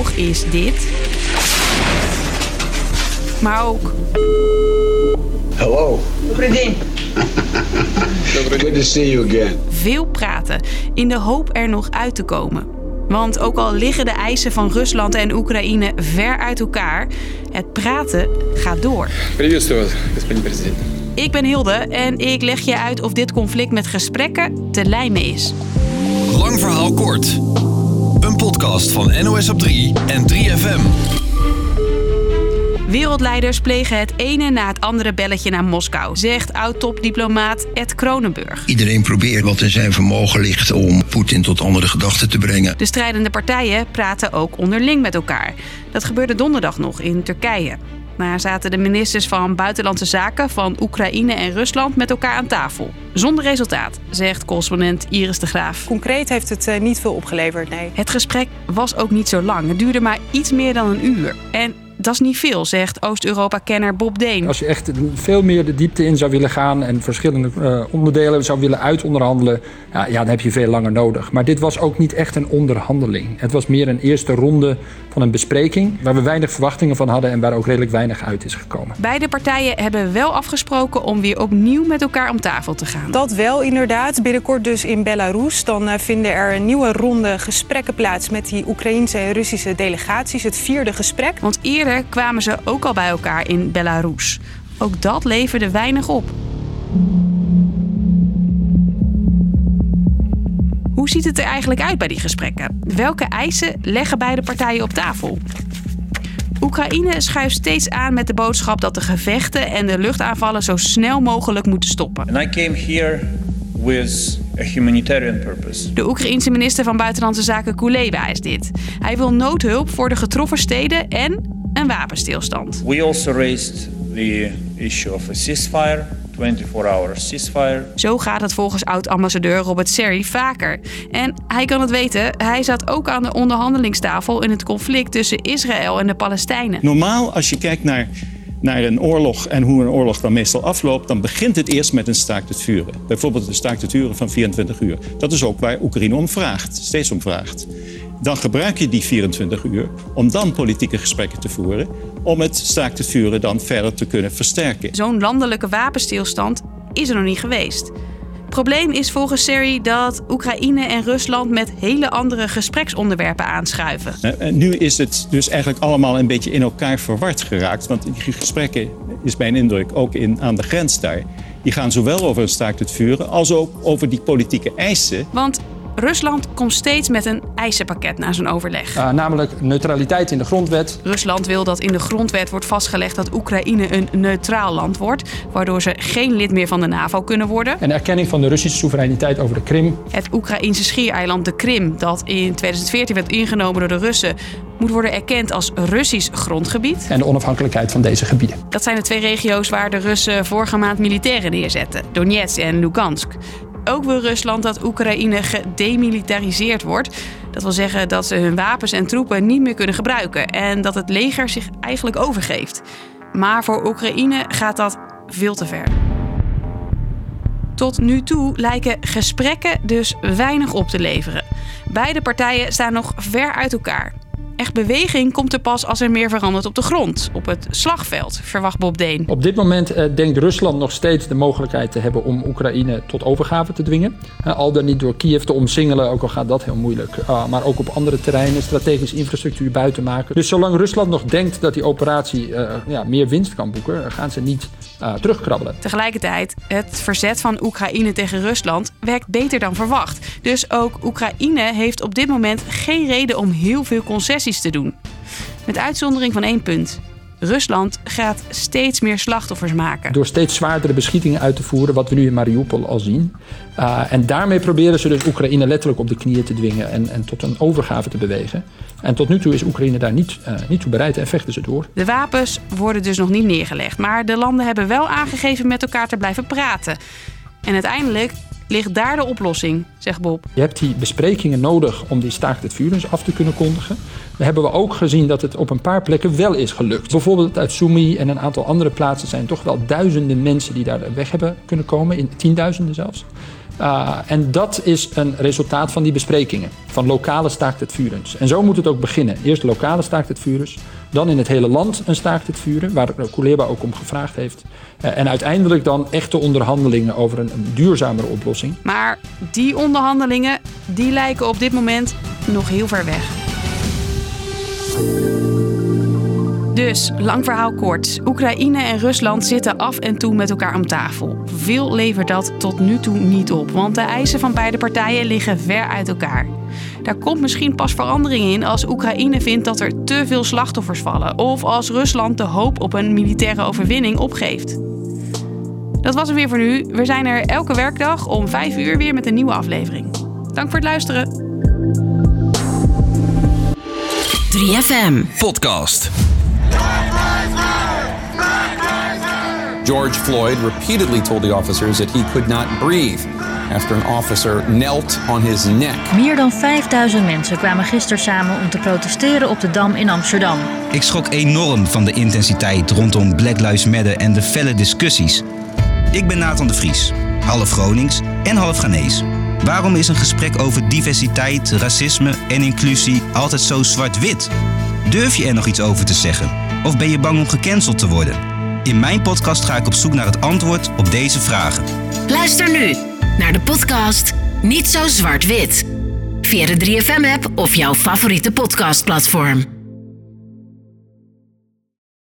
oog is dit. Maar ook Hello. Good to see you again. veel praten in de hoop er nog uit te komen. Want ook al liggen de eisen van Rusland en Oekraïne ver uit elkaar, het praten gaat door. Приветствую вас, господин президент. Ik ben Hilde en ik leg je uit of dit conflict met gesprekken te lijmen is. Lang verhaal kort. Een podcast van NOS op 3 en 3FM. Wereldleiders plegen het ene na het andere belletje naar Moskou, zegt oud-topdiplomaat Ed Kronenburg. Iedereen probeert wat in zijn vermogen ligt om Poetin tot andere gedachten te brengen. De strijdende partijen praten ook onderling met elkaar. Dat gebeurde donderdag nog in Turkije. Daar zaten de ministers van Buitenlandse Zaken van Oekraïne en Rusland met elkaar aan tafel. Zonder resultaat, zegt correspondent Iris de Graaf. Concreet heeft het eh, niet veel opgeleverd, nee. Het gesprek was ook niet zo lang. Het duurde maar iets meer dan een uur. En dat is niet veel, zegt Oost-Europa-kenner Bob Deen. Als je echt veel meer de diepte in zou willen gaan en verschillende eh, onderdelen zou willen uitonderhandelen, ja, ja, dan heb je veel langer nodig. Maar dit was ook niet echt een onderhandeling. Het was meer een eerste ronde van een bespreking waar we weinig verwachtingen van hadden en waar ook redelijk weinig uit is gekomen. Beide partijen hebben wel afgesproken om weer opnieuw met elkaar om tafel te gaan. Dat wel, inderdaad. Binnenkort dus in Belarus. Dan eh, vinden er een nieuwe ronde gesprekken plaats met die Oekraïnse en Russische delegaties. Het vierde gesprek. Want eerder kwamen ze ook al bij elkaar in Belarus. Ook dat leverde weinig op. Hoe ziet het er eigenlijk uit bij die gesprekken? Welke eisen leggen beide partijen op tafel? Oekraïne schuift steeds aan met de boodschap dat de gevechten en de luchtaanvallen zo snel mogelijk moeten stoppen. And I came here with a humanitarian purpose. De Oekraïense minister van Buitenlandse Zaken Kuleba is dit. Hij wil noodhulp voor de getroffen steden en een wapenstilstand. We also raised the issue of a ceasefire, 24-hour ceasefire. Zo gaat het volgens oud-ambassadeur Robert Serry vaker. En hij kan het weten, hij zat ook aan de onderhandelingstafel in het conflict tussen Israël en de Palestijnen. Normaal, als je kijkt naar, naar een oorlog en hoe een oorlog dan meestal afloopt, dan begint het eerst met een staakt het vuren. Bijvoorbeeld een staakt het vuren van 24 uur. Dat is ook waar Oekraïne om vraagt, steeds om vraagt. Dan gebruik je die 24 uur om dan politieke gesprekken te voeren, om het staakt het vuren dan verder te kunnen versterken. Zo'n landelijke wapenstilstand is er nog niet geweest. Probleem is volgens Serry dat Oekraïne en Rusland met hele andere gespreksonderwerpen aanschuiven. En nu is het dus eigenlijk allemaal een beetje in elkaar verward geraakt. Want die gesprekken, is mijn indruk, ook in, aan de grens daar... die gaan zowel over een staakt het vuren als ook over die politieke eisen... Want Rusland komt steeds met een eisenpakket na zo'n overleg. Uh, namelijk neutraliteit in de grondwet. Rusland wil dat in de grondwet wordt vastgelegd dat Oekraïne een neutraal land wordt, waardoor ze geen lid meer van de NAVO kunnen worden. En erkenning van de Russische soevereiniteit over de Krim. Het Oekraïnse schiereiland de Krim, dat in 2014 werd ingenomen door de Russen, moet worden erkend als Russisch grondgebied. En de onafhankelijkheid van deze gebieden. Dat zijn de twee regio's waar de Russen vorige maand militairen neerzetten: Donetsk en Lugansk. Ook wil Rusland dat Oekraïne gedemilitariseerd wordt. Dat wil zeggen dat ze hun wapens en troepen niet meer kunnen gebruiken en dat het leger zich eigenlijk overgeeft. Maar voor Oekraïne gaat dat veel te ver. Tot nu toe lijken gesprekken dus weinig op te leveren. Beide partijen staan nog ver uit elkaar. Echt beweging komt er pas als er meer verandert op de grond, op het slagveld, verwacht Bob Deen. Op dit moment uh, denkt Rusland nog steeds de mogelijkheid te hebben om Oekraïne tot overgave te dwingen. Uh, al dan niet door Kiev te omsingelen, ook al gaat dat heel moeilijk. Uh, maar ook op andere terreinen strategische infrastructuur buiten maken. Dus zolang Rusland nog denkt dat die operatie ja, meer winst kan boeken, gaan ze niet terugkrabbelen. Tegelijkertijd, het verzet van Oekraïne tegen Rusland werkt beter dan verwacht. Dus ook Oekraïne heeft op dit moment geen reden om heel veel concessies te doen. Met uitzondering van één punt. Rusland gaat steeds meer slachtoffers maken. Door steeds zwaardere beschietingen uit te voeren, wat we nu in Mariupol al zien. Uh, en daarmee proberen ze dus Oekraïne letterlijk op de knieën te dwingen en, en tot een overgave te bewegen. En tot nu toe is Oekraïne daar niet, uh, niet toe bereid en vechten ze door. De wapens worden dus nog niet neergelegd, maar de landen hebben wel aangegeven met elkaar te blijven praten. En uiteindelijk ligt daar de oplossing, zegt Bob. Je hebt die besprekingen nodig om die staakt het vuur af te kunnen kondigen. We hebben we ook gezien dat het op een paar plekken wel is gelukt. Bijvoorbeeld uit Sumy en een aantal andere plaatsen zijn toch wel duizenden mensen die daar weg hebben kunnen komen, in tienduizenden zelfs. Uh, en dat is een resultaat van die besprekingen, van lokale staakt het vurens. En zo moet het ook beginnen. Eerst lokale staakt het vurens, dan in het hele land een staakt het vuren, waar Kuleba ook om gevraagd heeft. Uh, en uiteindelijk dan echte onderhandelingen over een, een duurzamere oplossing. Maar die onderhandelingen, die lijken op dit moment nog heel ver weg. Dus, lang verhaal kort. Oekraïne en Rusland zitten af en toe met elkaar om tafel. Veel levert dat tot nu toe niet op, want de eisen van beide partijen liggen ver uit elkaar. Daar komt misschien pas verandering in als Oekraïne vindt dat er te veel slachtoffers vallen, of als Rusland de hoop op een militaire overwinning opgeeft. Dat was het weer voor nu. We zijn er elke werkdag om 5 uur weer met een nieuwe aflevering. Dank voor het luisteren. 3FM Podcast. George Floyd repeatedly told the officers that he could not breathe after an officer knelt on his neck. Meer dan 5000 mensen kwamen gisteren samen om te protesteren op de Dam in Amsterdam. Ik schrok enorm van de intensiteit rondom Black Lives Matter en de felle discussies. Ik ben Nathan de Vries, half Gronings en half Ghanese. Waarom is een gesprek over diversiteit, racisme en inclusie altijd zo zwart-wit? Durf je er nog iets over te zeggen? Of ben je bang om gecanceld te worden? In mijn podcast ga ik op zoek naar het antwoord op deze vragen. Luister nu naar de podcast Niet zo zwart-wit. Via de 3FM-app of jouw favoriete podcastplatform.